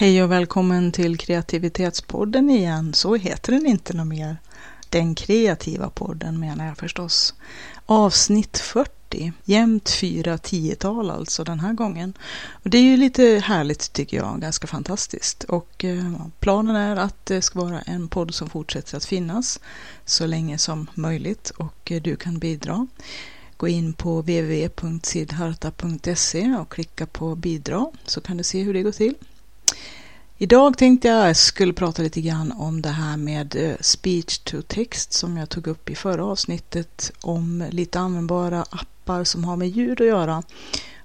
Hej och välkommen till Kreativitetspodden igen. Så heter den inte något mer. Den kreativa podden menar jag förstås. Avsnitt 40. Jämnt fyra tiotal alltså den här gången. Och det är ju lite härligt tycker jag. Ganska fantastiskt. Och eh, planen är att det ska vara en podd som fortsätter att finnas så länge som möjligt och eh, du kan bidra. Gå in på www.sidharta.se och klicka på bidra så kan du se hur det går till. Idag tänkte jag skulle prata lite grann om det här med eh, speech to text som jag tog upp i förra avsnittet om lite användbara appar som har med ljud att göra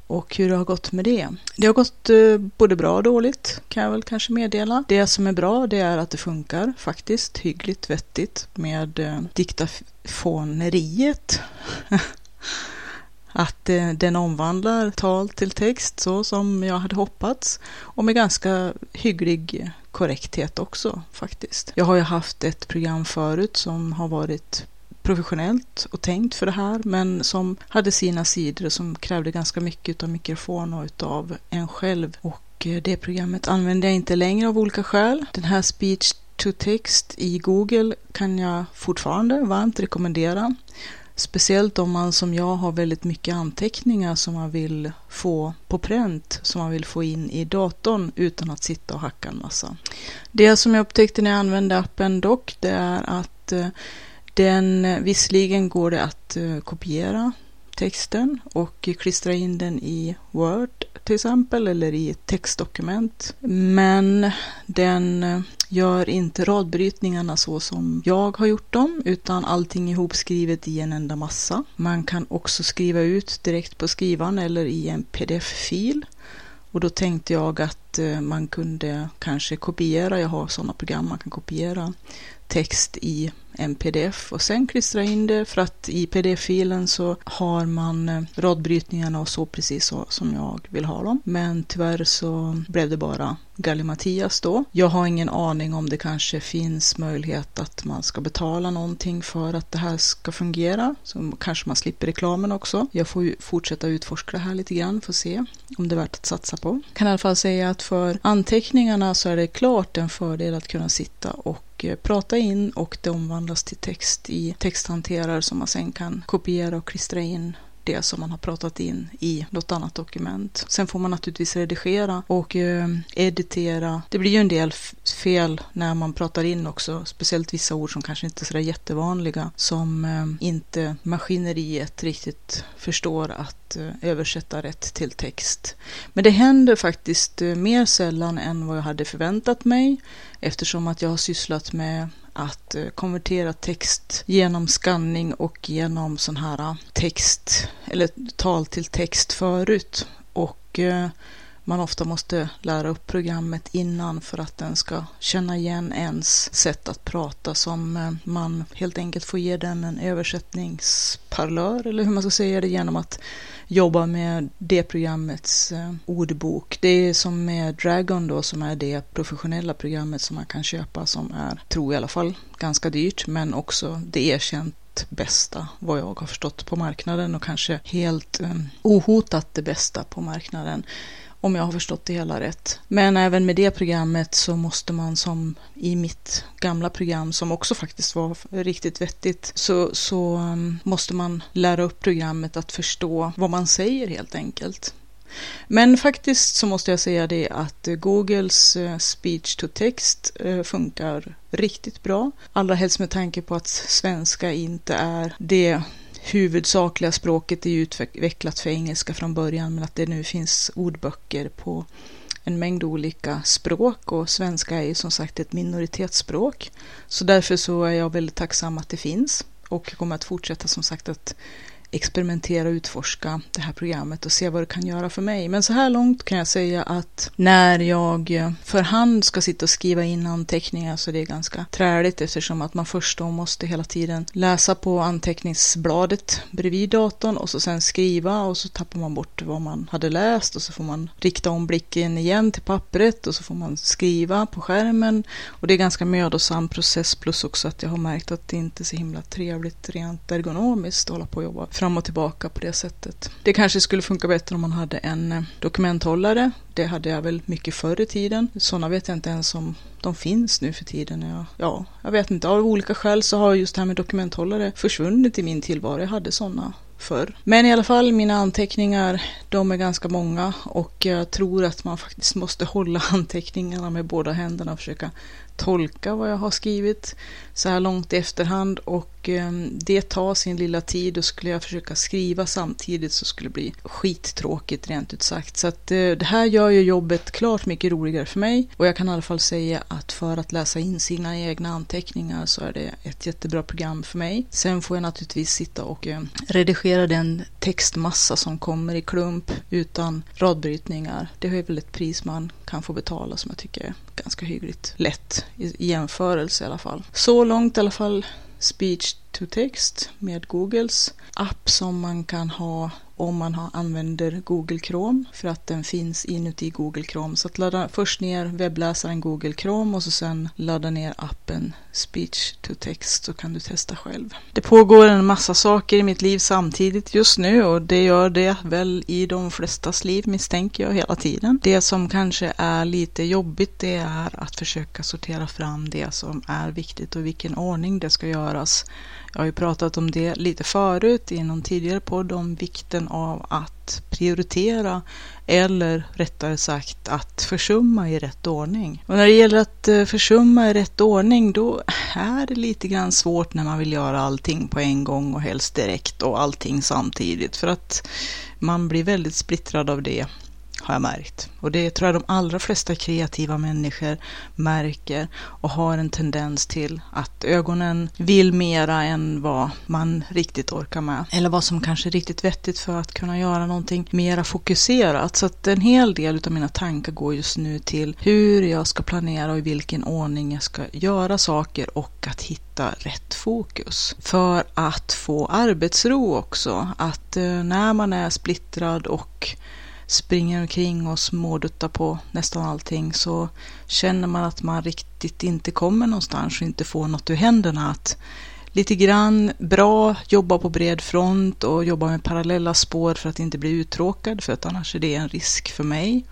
och hur det har gått med det. Det har gått eh, både bra och dåligt kan jag väl kanske meddela. Det som är bra det är att det funkar faktiskt hyggligt vettigt med eh, diktafoneriet. att eh, den omvandlar tal till text så som jag hade hoppats och med ganska hygglig korrekthet också faktiskt. Jag har ju haft ett program förut som har varit professionellt och tänkt för det här men som hade sina sidor som krävde ganska mycket av mikrofon och utav en själv och eh, det programmet använder jag inte längre av olika skäl. Den här speech to text i Google kan jag fortfarande varmt rekommendera. Speciellt om man som jag har väldigt mycket anteckningar som man vill få på pränt, som man vill få in i datorn utan att sitta och hacka en massa. Det som jag upptäckte när jag använde appen dock, det är att eh, den, eh, visserligen går det att eh, kopiera texten och klistra in den i Word till exempel eller i ett textdokument. Men den gör inte radbrytningarna så som jag har gjort dem utan allting ihopskrivet i en enda massa. Man kan också skriva ut direkt på skrivaren eller i en pdf-fil. Och då tänkte jag att eh, man kunde kanske kopiera, jag har sådana program man kan kopiera text i en pdf och sen klistra in det för att i pdf-filen så har man eh, radbrytningarna och så precis så som jag vill ha dem. Men tyvärr så blev det bara Gallimatias då. Jag har ingen aning om det kanske finns möjlighet att man ska betala någonting för att det här ska fungera. Så kanske man slipper reklamen också. Jag får ju fortsätta utforska det här lite grann för att se om det är värt att satsa på. Jag kan i alla fall säga att för anteckningarna så är det klart en fördel att kunna sitta och eh, prata in och det omvandlas till text i texthanterare som man sen kan kopiera och klistra in det som man har pratat in i något annat dokument. Sen får man naturligtvis redigera och eh, editera. Det blir ju en del fel när man pratar in också, speciellt vissa ord som kanske inte är sådär jättevanliga som eh, inte maskineriet riktigt förstår att eh, översätta rätt till text. Men det händer faktiskt eh, mer sällan än vad jag hade förväntat mig eftersom att jag har sysslat med att eh, konvertera text genom skanning och genom sån här eh, text eller tal till text förut. Och eh, man ofta måste lära upp programmet innan för att den ska känna igen ens sätt att prata som eh, man helt enkelt får ge den en översättningsparlör eller hur man ska säga det genom att jobba med det programmets eh, ordbok. Det är som med Dragon då som är det professionella programmet som man kan köpa som är, tror jag i alla fall, ganska dyrt men också det erkänt bästa vad jag har förstått på marknaden och kanske helt um, ohotat det bästa på marknaden om jag har förstått det hela rätt. Men även med det programmet så måste man som i mitt gamla program som också faktiskt var riktigt vettigt så, så um, måste man lära upp programmet att förstå vad man säger helt enkelt. Men faktiskt så måste jag säga det att eh, Googles eh, speech to text eh, funkar riktigt bra. Allra helst med tanke på att svenska inte är det huvudsakliga språket är utvecklat för engelska från början men att det nu finns ordböcker på en mängd olika språk och svenska är ju som sagt ett minoritetsspråk. Så därför så är jag väldigt tacksam att det finns och kommer att fortsätta som sagt att experimentera och utforska det här programmet och se vad det kan göra för mig. Men så här långt kan jag säga att när jag för hand ska sitta och skriva in anteckningar så det är ganska träligt eftersom att man först då måste hela tiden läsa på anteckningsbladet bredvid datorn och så sen skriva och så tappar man bort vad man hade läst och så får man rikta om blicken igen till pappret och så får man skriva på skärmen och det är ganska mödosam process plus också att jag har märkt att det inte är så himla trevligt rent ergonomiskt att hålla på och jobba fram och tillbaka på det sättet. Det kanske skulle funka bättre om man hade en eh, dokumenthållare. Det hade jag väl mycket förr i tiden. Sådana vet jag inte ens om de finns nu för tiden. Jag, ja, jag vet inte. Av olika skäl så har just det här med dokumenthållare försvunnit i min tillvaro. Jag hade sådana förr. Men i alla fall, mina anteckningar, de är ganska många och jag tror att man faktiskt måste hålla anteckningarna med båda händerna och försöka tolka vad jag har skrivit så här långt i efterhand och ehm, det tar sin lilla tid och skulle jag försöka skriva samtidigt så skulle det bli skittråkigt rent ut sagt. Så att eh, det här gör ju jobbet klart mycket roligare för mig och jag kan i alla fall säga att för att läsa in sina egna anteckningar så är det ett jättebra program för mig. Sen får jag naturligtvis sitta och eh, redigera den textmassa som kommer i klump utan radbrytningar. Det är väl ett pris man kan få betala som jag tycker är ganska hyggligt lätt i jämförelse i alla fall. Så långt i alla fall speech to text med Googles app som man kan ha om man har, använder Google Chrome för att den finns inuti Google Chrome. Så att ladda först ner webbläsaren Google Chrome och så sen ladda ner appen Speech to Text så kan du testa själv. Det pågår en massa saker i mitt liv samtidigt just nu och det gör det väl i de flestas liv misstänker jag hela tiden. Det som kanske är lite jobbigt det är att försöka sortera fram det som är viktigt och i vilken ordning det ska göras. Jag har ju pratat om det lite förut i någon tidigare podd om vikten av att prioritera eller rättare sagt att försumma i rätt ordning. Och när det gäller att eh, försumma i rätt ordning då är det lite grann svårt när man vill göra allting på en gång och helst direkt och allting samtidigt för att man blir väldigt splittrad av det har jag märkt. Och det tror jag de allra flesta kreativa människor märker och har en tendens till att ögonen vill mera än vad man riktigt orkar med. Eller vad som kanske är riktigt vettigt för att kunna göra någonting mera fokuserat. Så att en hel del av mina tankar går just nu till hur jag ska planera och i vilken ordning jag ska göra saker och att hitta rätt fokus. För att få arbetsro också. Att eh, när man är splittrad och springer omkring och småduttar på nästan allting så känner man att man riktigt inte kommer någonstans och inte får något ur händerna. Att lite grann bra, jobba på bred front och jobba med parallella spår för att inte bli uttråkad för att annars är det en risk för mig.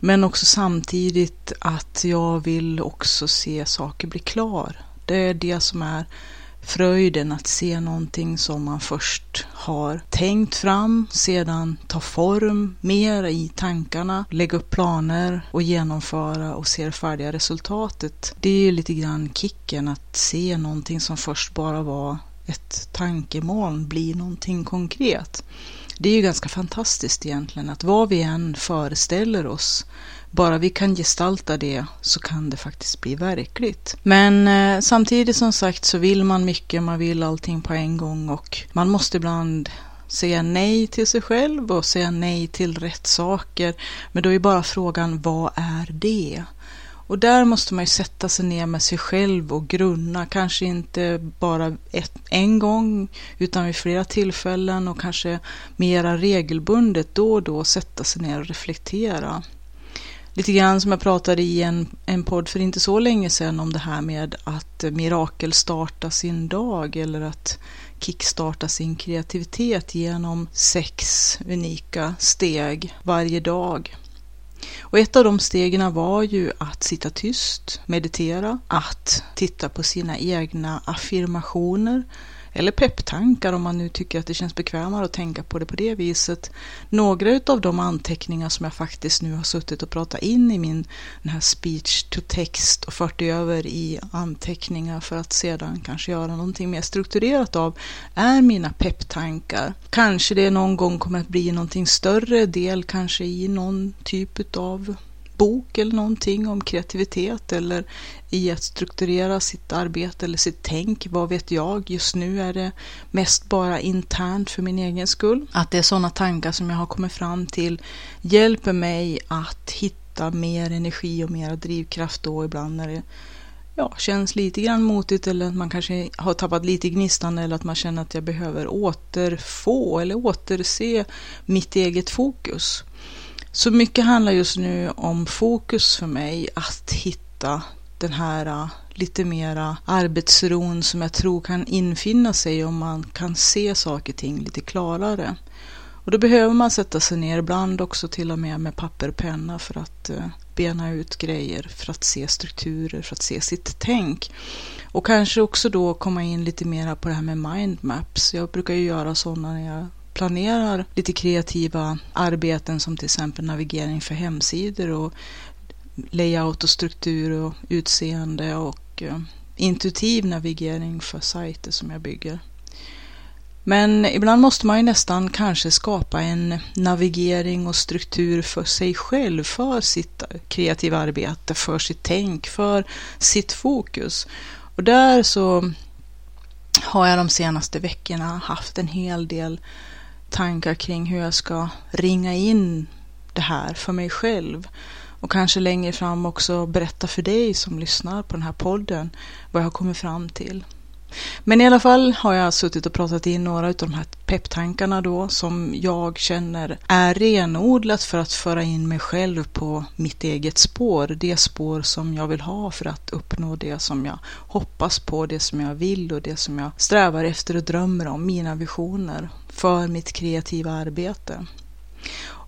Men också samtidigt att jag vill också se saker bli klar. Det är det som är fröjden att se någonting som man först har tänkt fram, sedan ta form mer i tankarna, lägga upp planer och genomföra och se det färdiga resultatet. Det är ju lite grann kicken att se någonting som först bara var ett tankemoln bli någonting konkret. Det är ju ganska fantastiskt egentligen att vad vi än föreställer oss bara vi kan gestalta det så kan det faktiskt bli verkligt. Men eh, samtidigt som sagt så vill man mycket, man vill allting på en gång och man måste ibland säga nej till sig själv och säga nej till rätt saker. Men då är bara frågan, vad är det? Och där måste man ju sätta sig ner med sig själv och grunna, kanske inte bara ett, en gång utan vid flera tillfällen och kanske mera regelbundet då och då sätta sig ner och reflektera lite grann som jag pratade i en, en podd för inte så länge sedan om det här med att mirakelstarta sin dag eller att kickstarta sin kreativitet genom sex unika steg varje dag. Och ett av de stegen var ju att sitta tyst, meditera, att titta på sina egna affirmationer, eller pepptankar om man nu tycker att det känns bekvämare att tänka på det på det viset. Några av de anteckningar som jag faktiskt nu har suttit och pratat in i min den här speech to text och fört över i anteckningar för att sedan kanske göra någonting mer strukturerat av är mina pepptankar. Kanske det någon gång kommer att bli någonting större del, kanske i någon typ av bok eller någonting om kreativitet eller i att strukturera sitt arbete eller sitt tänk. Vad vet jag? Just nu är det mest bara internt för min egen skull. Att det är sådana tankar som jag har kommit fram till hjälper mig att hitta mer energi och mer drivkraft då ibland när det ja, känns lite grann motigt eller att man kanske har tappat lite gnistan eller att man känner att jag behöver återfå eller återse mitt eget fokus. Så mycket handlar just nu om fokus för mig, att hitta den här äh, lite mera äh, arbetsron som jag tror kan infinna sig om man kan se saker och ting lite klarare. Och då behöver man sätta sig ner, ibland också till och med med papper och penna för att äh, bena ut grejer, för att se strukturer, för att se sitt tänk. Och kanske också då komma in lite mera på det här med mindmaps. Jag brukar ju göra sådana när jag planerar lite kreativa arbeten som till exempel navigering för hemsidor och layout och struktur och utseende och eh, intuitiv navigering för sajter som jag bygger. Men ibland måste man ju nästan kanske skapa en navigering och struktur för sig själv, för sitt kreativa arbete, för sitt tänk, för sitt fokus. Och där så har jag de senaste veckorna haft en hel del tankar kring hur jag ska ringa in det här för mig själv. Och kanske längre fram också berätta för dig som lyssnar på den här podden vad jag har kommit fram till. Men i alla fall har jag suttit och pratat in några av de här pepptankarna då som jag känner är renodlat för att föra in mig själv på mitt eget spår. Det spår som jag vill ha för att uppnå det som jag hoppas på, det som jag vill och det som jag strävar efter och drömmer om, mina visioner för mitt kreativa arbete.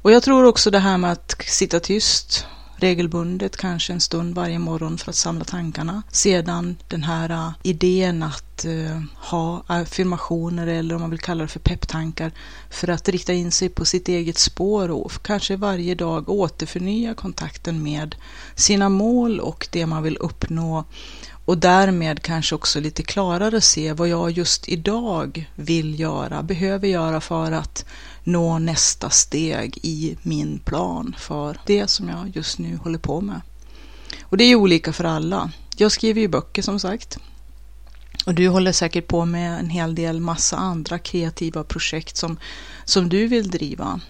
Och jag tror också det här med att sitta tyst regelbundet, kanske en stund varje morgon för att samla tankarna. Sedan den här äh, idén att uh, ha affirmationer eller om man vill kalla det för pepptankar för att rikta in sig på sitt eget spår och kanske varje dag återförnya kontakten med sina mål och det man vill uppnå och därmed kanske också lite klarare se vad jag just idag vill göra, behöver göra för att nå nästa steg i min plan för det som jag just nu håller på med. Och det är ju olika för alla. Jag skriver ju böcker som sagt. Och du håller säkert på med en hel del massa andra kreativa projekt som, som du vill driva.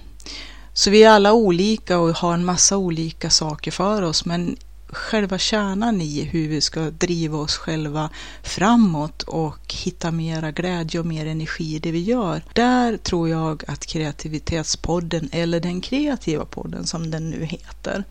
Så vi är alla olika och har en massa olika saker för oss men själva kärnan i hur vi ska driva oss själva framåt och hitta mera glädje och mer energi i det vi gör. Där tror jag att kreativitetspodden, eller den kreativa podden som den nu heter,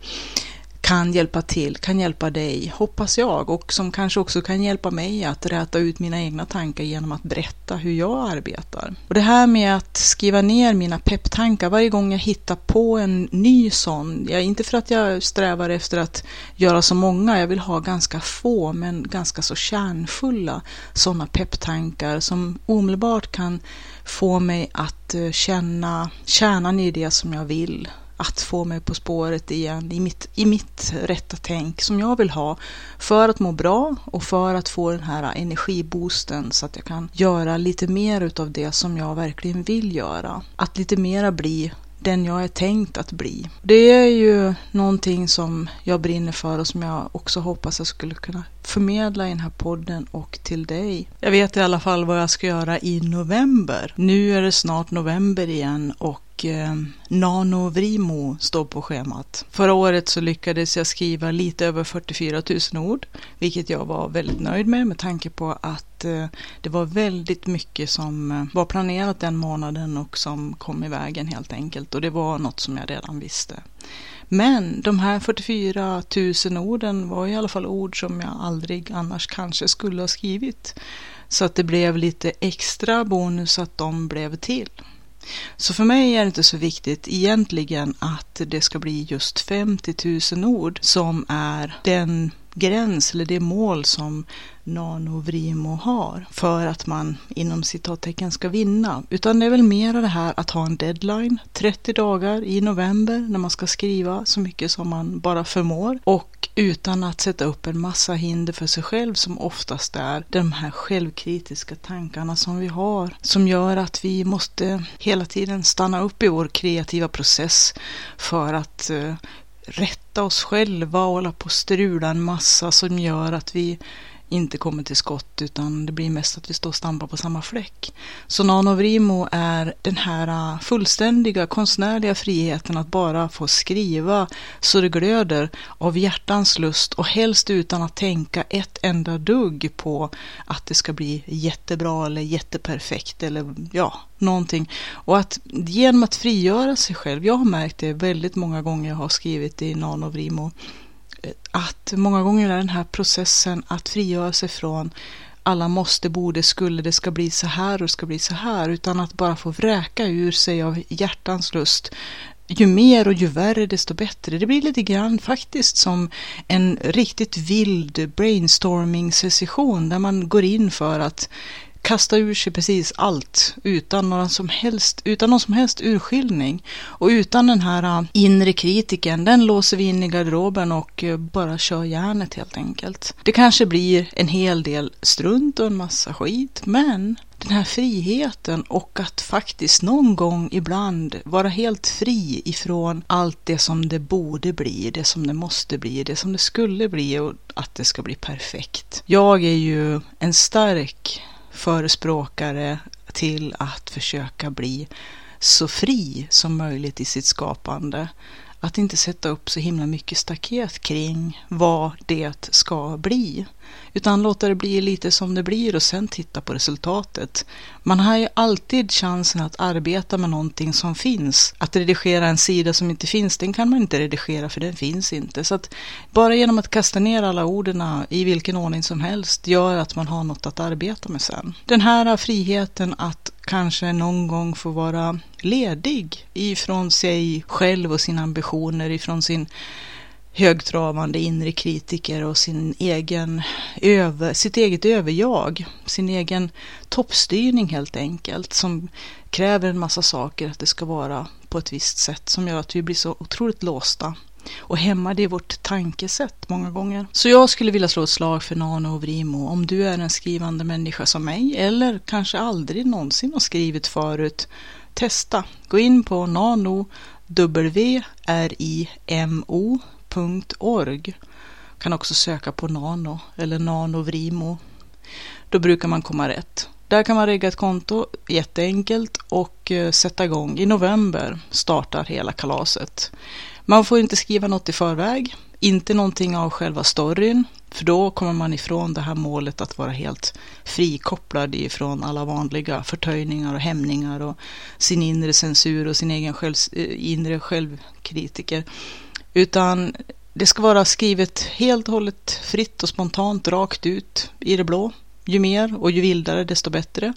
kan hjälpa till, kan hjälpa dig, hoppas jag, och som kanske också kan hjälpa mig att räta ut mina egna tankar genom att berätta hur jag arbetar. Och det här med att skriva ner mina pepptankar varje gång jag hittar på en ny sån, ja, inte för att jag strävar efter att göra så många, jag vill ha ganska få, men ganska så kärnfulla sådana pepptankar som omedelbart kan få mig att eh, känna kärnan i det som jag vill att få mig på spåret igen i mitt, i mitt rätta tänk som jag vill ha för att må bra och för att få den här energiboosten så att jag kan göra lite mer utav det som jag verkligen vill göra. Att lite mera bli den jag är tänkt att bli. Det är ju någonting som jag brinner för och som jag också hoppas jag skulle kunna förmedla i den här podden och till dig. Jag vet i alla fall vad jag ska göra i november. Nu är det snart november igen och och eh, Nanovrimo står på schemat. Förra året så lyckades jag skriva lite över 44 000 ord, vilket jag var väldigt nöjd med med tanke på att eh, det var väldigt mycket som eh, var planerat den månaden och som kom i vägen helt enkelt och det var något som jag redan visste. Men de här 44 000 orden var i alla fall ord som jag aldrig annars kanske skulle ha skrivit. Så att det blev lite extra bonus att de blev till. Så för mig är det inte så viktigt egentligen att det ska bli just 50 000 ord som är den gräns eller det mål som Nanovrimo har för att man inom citattecken ska vinna. Utan det är väl mer det här att ha en deadline, 30 dagar i november när man ska skriva så mycket som man bara förmår och utan att sätta upp en massa hinder för sig själv som oftast är de här självkritiska tankarna som vi har som gör att vi måste hela tiden stanna upp i vår kreativa process för att uh, rätta oss själva och hålla på och strula en massa som gör att vi inte kommer till skott utan det blir mest att vi står och stampar på samma fläck. Så Nanovrimo är den här fullständiga konstnärliga friheten att bara få skriva så det glöder av hjärtans lust och helst utan att tänka ett enda dugg på att det ska bli jättebra eller jätteperfekt eller ja, någonting. Och att genom att frigöra sig själv, jag har märkt det väldigt många gånger jag har skrivit i Nanovrimo att många gånger är den här processen att frigöra sig från alla måste, borde, skulle, det ska bli så här och det ska bli så här, utan att bara få vräka ur sig av hjärtans lust ju mer och ju värre desto bättre. Det blir lite grann faktiskt som en riktigt vild brainstorming-session där man går in för att kasta ur sig precis allt utan, någon som helst, utan någon som helst urskiljning. Och utan den här äh, inre kritiken, den låser vi in i garderoben och äh, bara kör järnet helt enkelt. Det kanske blir en hel del strunt och en massa skit, men den här friheten och att faktiskt någon gång ibland vara helt fri ifrån allt det som det borde bli, det som det måste bli, det som det skulle bli och att det ska bli perfekt. Jag är ju en stark förespråkare till att försöka bli så fri som möjligt i sitt skapande. Att inte sätta upp så himla mycket staket kring vad det ska bli. Utan låta det bli lite som det blir och sen titta på resultatet. Man har ju alltid chansen att arbeta med någonting som finns. Att redigera en sida som inte finns, den kan man inte redigera för den finns inte. Så att bara genom att kasta ner alla orden i vilken ordning som helst gör att man har något att arbeta med sen. Den här friheten att kanske någon gång få vara ledig ifrån sig själv och sina ambitioner, ifrån sin högtravande inre kritiker och sin egen över, sitt eget överjag, sin egen toppstyrning helt enkelt, som kräver en massa saker, att det ska vara på ett visst sätt som gör att vi blir så otroligt låsta och hämmade i vårt tankesätt många gånger. Så jag skulle vilja slå ett slag för Nano och Vrimo. Om du är en skrivande människa som mig eller kanske aldrig någonsin har skrivit förut, testa. Gå in på nanowrimo.org. Kan också söka på Nano eller Nanovrimo. Då brukar man komma rätt. Där kan man regga ett konto jätteenkelt och eh, sätta igång. I november startar hela kalaset. Man får inte skriva något i förväg, inte någonting av själva storyn, för då kommer man ifrån det här målet att vara helt frikopplad ifrån alla vanliga förtöjningar och hämningar och sin inre censur och sin egen själv, eh, inre självkritiker. Utan det ska vara skrivet helt och hållet fritt och spontant rakt ut i det blå. Ju mer och ju vildare desto bättre.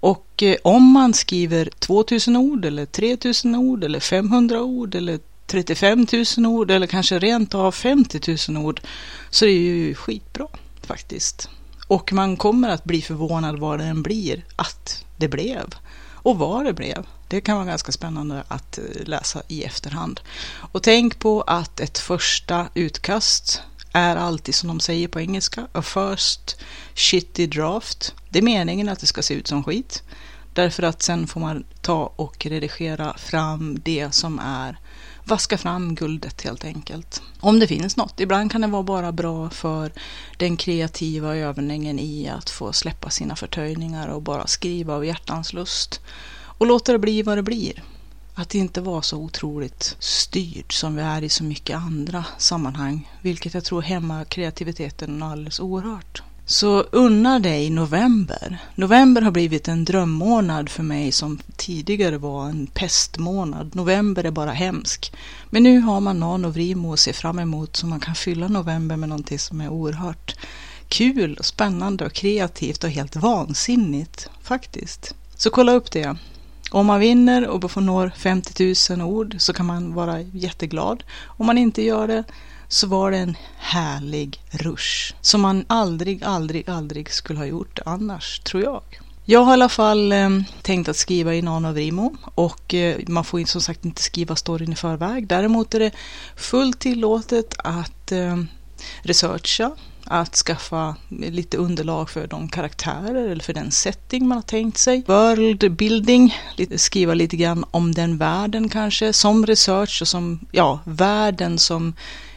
Och eh, om man skriver 2000 ord eller 3000 ord eller 500 ord eller 35 000 ord eller kanske rent av 50 000 ord så är det ju skitbra faktiskt. Och man kommer att bli förvånad vad det än blir att det blev och vad det blev. Det kan vara ganska spännande att eh, läsa i efterhand. Och tänk på att ett första utkast är alltid som de säger på engelska, a first shitty draft. Det är meningen att det ska se ut som skit. Därför att sen får man ta och redigera fram det som är vaska fram guldet helt enkelt. Om det finns något. Ibland kan det vara bara bra för den kreativa övningen i att få släppa sina förtöjningar och bara skriva av hjärtans lust. Och låta det bli vad det blir. Att inte vara så otroligt styrd som vi är i så mycket andra sammanhang. Vilket jag tror hämmar kreativiteten alldeles oerhört. Så unna dig november. November har blivit en drömmånad för mig som tidigare var en pestmånad. November är bara hemsk. Men nu har man någon och Vrimo att se fram emot så man kan fylla november med någonting som är oerhört kul, och spännande och kreativt och helt vansinnigt faktiskt. Så kolla upp det. Om man vinner och får når 50 000 ord så kan man vara jätteglad. Om man inte gör det så var det en härlig rush som man aldrig, aldrig, aldrig skulle ha gjort annars, tror jag. Jag har i alla fall eh, tänkt att skriva i Nano Vrimo och eh, man får som sagt inte skriva storyn i förväg. Däremot är det fullt tillåtet att eh, researcha att skaffa lite underlag för de karaktärer eller för den setting man har tänkt sig. World building, skriva lite grann om den världen kanske som research och som, ja, världen som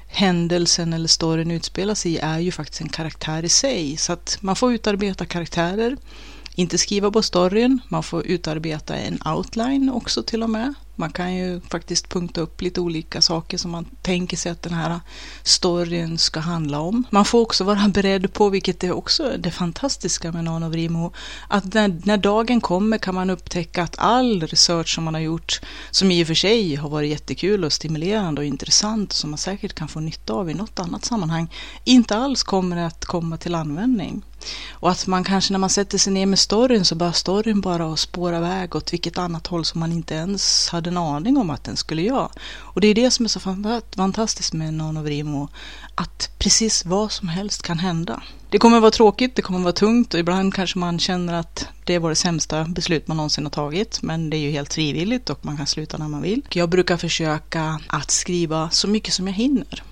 händelsen eller storyn utspelas i är ju faktiskt en karaktär i sig. Så att man får utarbeta karaktärer, inte skriva på storyn, man får utarbeta en outline också till och med man kan ju faktiskt punkta upp lite olika saker som man tänker sig att den här storyn ska handla om. Man får också vara beredd på, vilket är också det fantastiska med Nanovrimo, att när, när dagen kommer kan man upptäcka att all research som man har gjort, som i och för sig har varit jättekul och stimulerande och intressant, som man säkert kan få nytta av i något annat sammanhang, inte alls kommer att komma till användning. Och att man kanske när man sätter sig ner med storyn så börjar storyn bara att spåra iväg åt vilket annat håll som man inte ens hade en aning om att den skulle göra. Och det är det som är så fantastiskt med Nanovrimo, att precis vad som helst kan hända. Det kommer att vara tråkigt, det kommer att vara tungt och ibland kanske man känner att det var det sämsta beslut man någonsin har tagit. Men det är ju helt frivilligt och man kan sluta när man vill. Jag brukar försöka att skriva så mycket som jag hinner.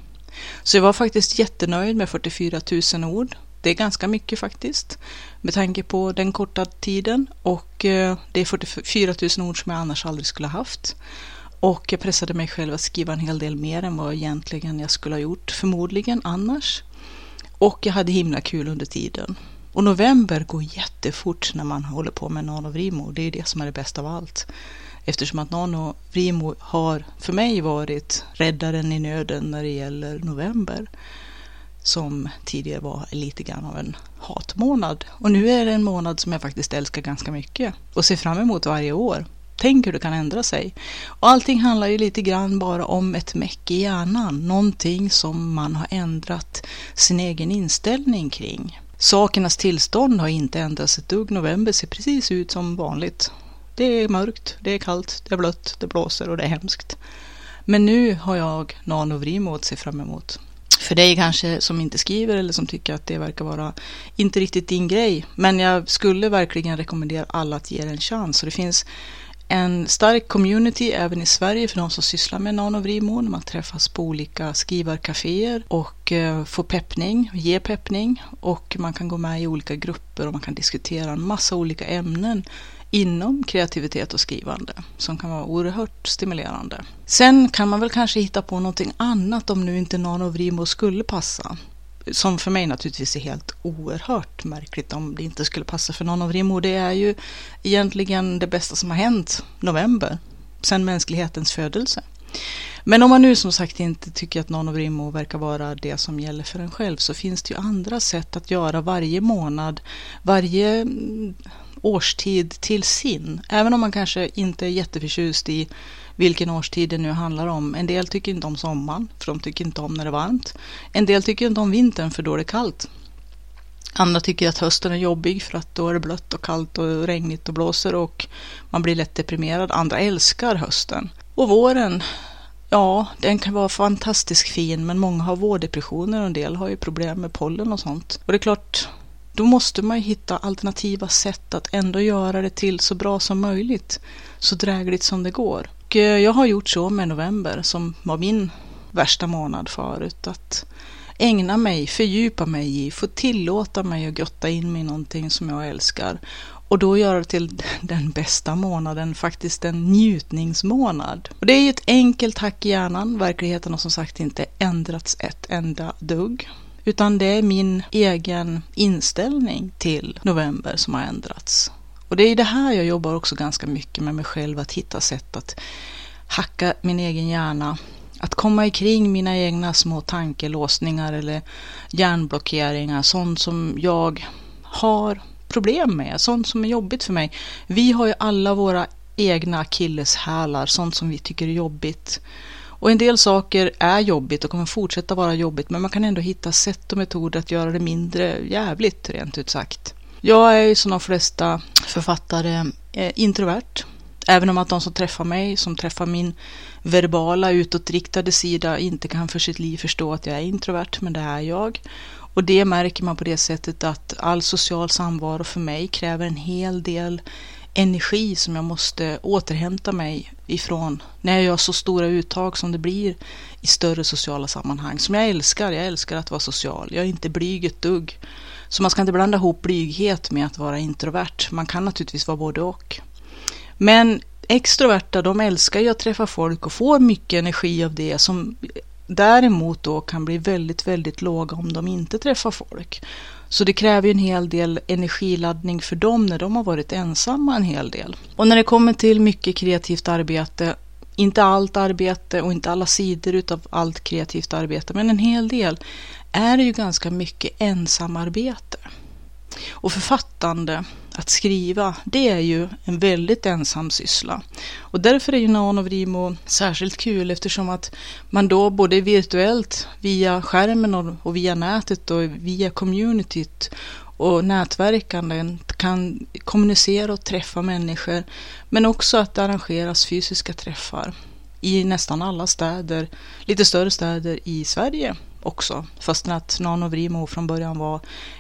Så jag var faktiskt jättenöjd med 44 000 ord det är ganska mycket faktiskt med tanke på den korta tiden och eh, det är 44 000 ord som jag annars aldrig skulle ha haft. Och jag pressade mig själv att skriva en hel del mer än vad egentligen jag skulle ha gjort, förmodligen annars. Och jag hade himla kul under tiden. Och november går jättefort när man håller på med Nanovrimo. Det är det som är det bästa av allt. Eftersom att Nanovrimo har för mig varit räddaren i nöden när det gäller november som tidigare var lite grann av en hatmånad. Och nu är det en månad som jag faktiskt älskar ganska mycket och ser fram emot varje år. Tänk hur det kan ändra sig. Och allting handlar ju lite grann bara om ett meck i hjärnan, någonting som man har ändrat sin egen inställning kring. Sakernas tillstånd har inte ändrats ett dugg. November ser precis ut som vanligt. Det är mörkt, det är kallt, det är blött, det blåser och det är hemskt. Men nu har jag Nanovrimo att se fram emot för dig kanske som inte skriver eller som tycker att det verkar vara inte riktigt din grej. Men jag skulle verkligen rekommendera alla att ge det en chans. Så det finns en stark community även i Sverige för de som sysslar med nanovrimo. Man träffas på olika skrivarkaféer och eh, får peppning, ge peppning och man kan gå med i olika grupper och man kan diskutera en massa olika ämnen inom kreativitet och skrivande som kan vara oerhört stimulerande. Sen kan man väl kanske hitta på någonting annat om nu inte nanovrimo skulle passa. Som för mig naturligtvis är helt oerhört märkligt om det inte skulle passa för nanovrimo. Det är ju egentligen det bästa som har hänt november, sedan mänsklighetens födelse. Men om man nu som sagt inte tycker att nanovrimo verkar vara det som gäller för en själv så finns det ju andra sätt att göra varje månad, varje årstid till sin. Även om man kanske inte är jätteförtjust i vilken årstid det nu handlar om. En del tycker inte om sommaren, för de tycker inte om när det är varmt. En del tycker inte om vintern, för då är det kallt. Andra tycker att hösten är jobbig för att då är det blött och kallt och regnigt och blåser och man blir lätt deprimerad. Andra älskar hösten. Och våren, ja, den kan vara fantastiskt fin men många har vårdepressioner och en del har ju problem med pollen och sånt. Och det är klart, då måste man ju hitta alternativa sätt att ändå göra det till så bra som möjligt. Så drägligt som det går. Och eh, jag har gjort så med november som var min värsta månad förut. Att ägna mig, fördjupa mig i, få tillåta mig att grotta in mig i någonting som jag älskar. Och då göra det till den bästa månaden, faktiskt en njutningsmånad. Och det är ju ett enkelt hack i hjärnan. Verkligheten har som sagt inte ändrats ett enda dugg. Utan det är min egen inställning till november som har ändrats. Och det är det här jag jobbar också ganska mycket med mig själv, att hitta sätt att hacka min egen hjärna. Att komma ikring mina egna små tankelåsningar eller hjärnblockeringar, sånt som jag har problem med, sånt som är jobbigt för mig. Vi har ju alla våra egna akilleshälar, sånt som vi tycker är jobbigt. Och en del saker är jobbigt och kommer fortsätta vara jobbigt men man kan ändå hitta sätt och metoder att göra det mindre jävligt rent ut sagt. Jag är som de flesta författare eh, introvert. Även om att de som träffar mig, som träffar min verbala utåtriktade sida inte kan för sitt liv förstå att jag är introvert, men det är jag. Och det märker man på det sättet att all social samvaro för mig kräver en hel del energi som jag måste återhämta mig ifrån när jag gör så stora uttag som det blir i större sociala sammanhang. Som jag älskar, jag älskar att vara social. Jag är inte blyg ett dugg. Så man ska inte blanda ihop blyghet med att vara introvert. Man kan naturligtvis vara både och. Men extroverta, de älskar ju att träffa folk och får mycket energi av det som däremot då kan bli väldigt, väldigt låga om de inte träffar folk. Så det kräver ju en hel del energiladdning för dem när de har varit ensamma en hel del. Och när det kommer till mycket kreativt arbete inte allt arbete och inte alla sidor utav allt kreativt arbete, men en hel del, är det ju ganska mycket ensamarbete. Och författande, att skriva, det är ju en väldigt ensam syssla. Och därför är ju Nanovrimo särskilt kul eftersom att man då både virtuellt via skärmen och via nätet och via communityt och nätverkanden kan kommunicera och träffa människor. Men också att det arrangeras fysiska träffar i nästan alla städer, lite större städer i Sverige också. Fastän att Nanovrimo från början var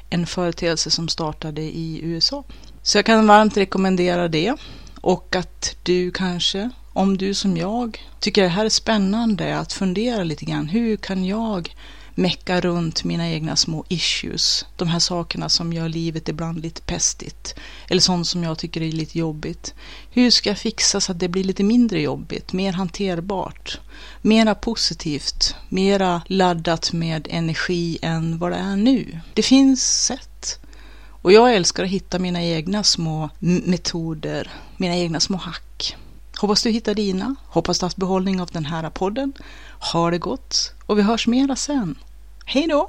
en företeelse som startade i USA. Så jag kan varmt rekommendera det. Och att du kanske, om du som jag tycker det här är spännande, att fundera lite grann. Hur kan jag mecka runt mina egna små issues. De här sakerna som gör livet ibland lite pestigt. Eller sånt som jag tycker är lite jobbigt. Hur ska jag fixa så att det blir lite mindre jobbigt, mer hanterbart? Mera positivt, mera laddat med energi än vad det är nu. Det finns sätt. Och jag älskar att hitta mina egna små metoder, mina egna små hack. Hoppas du hittar dina. Hoppas du haft behållning av den här podden. Ha det gott och vi hörs mera sen. Hej då!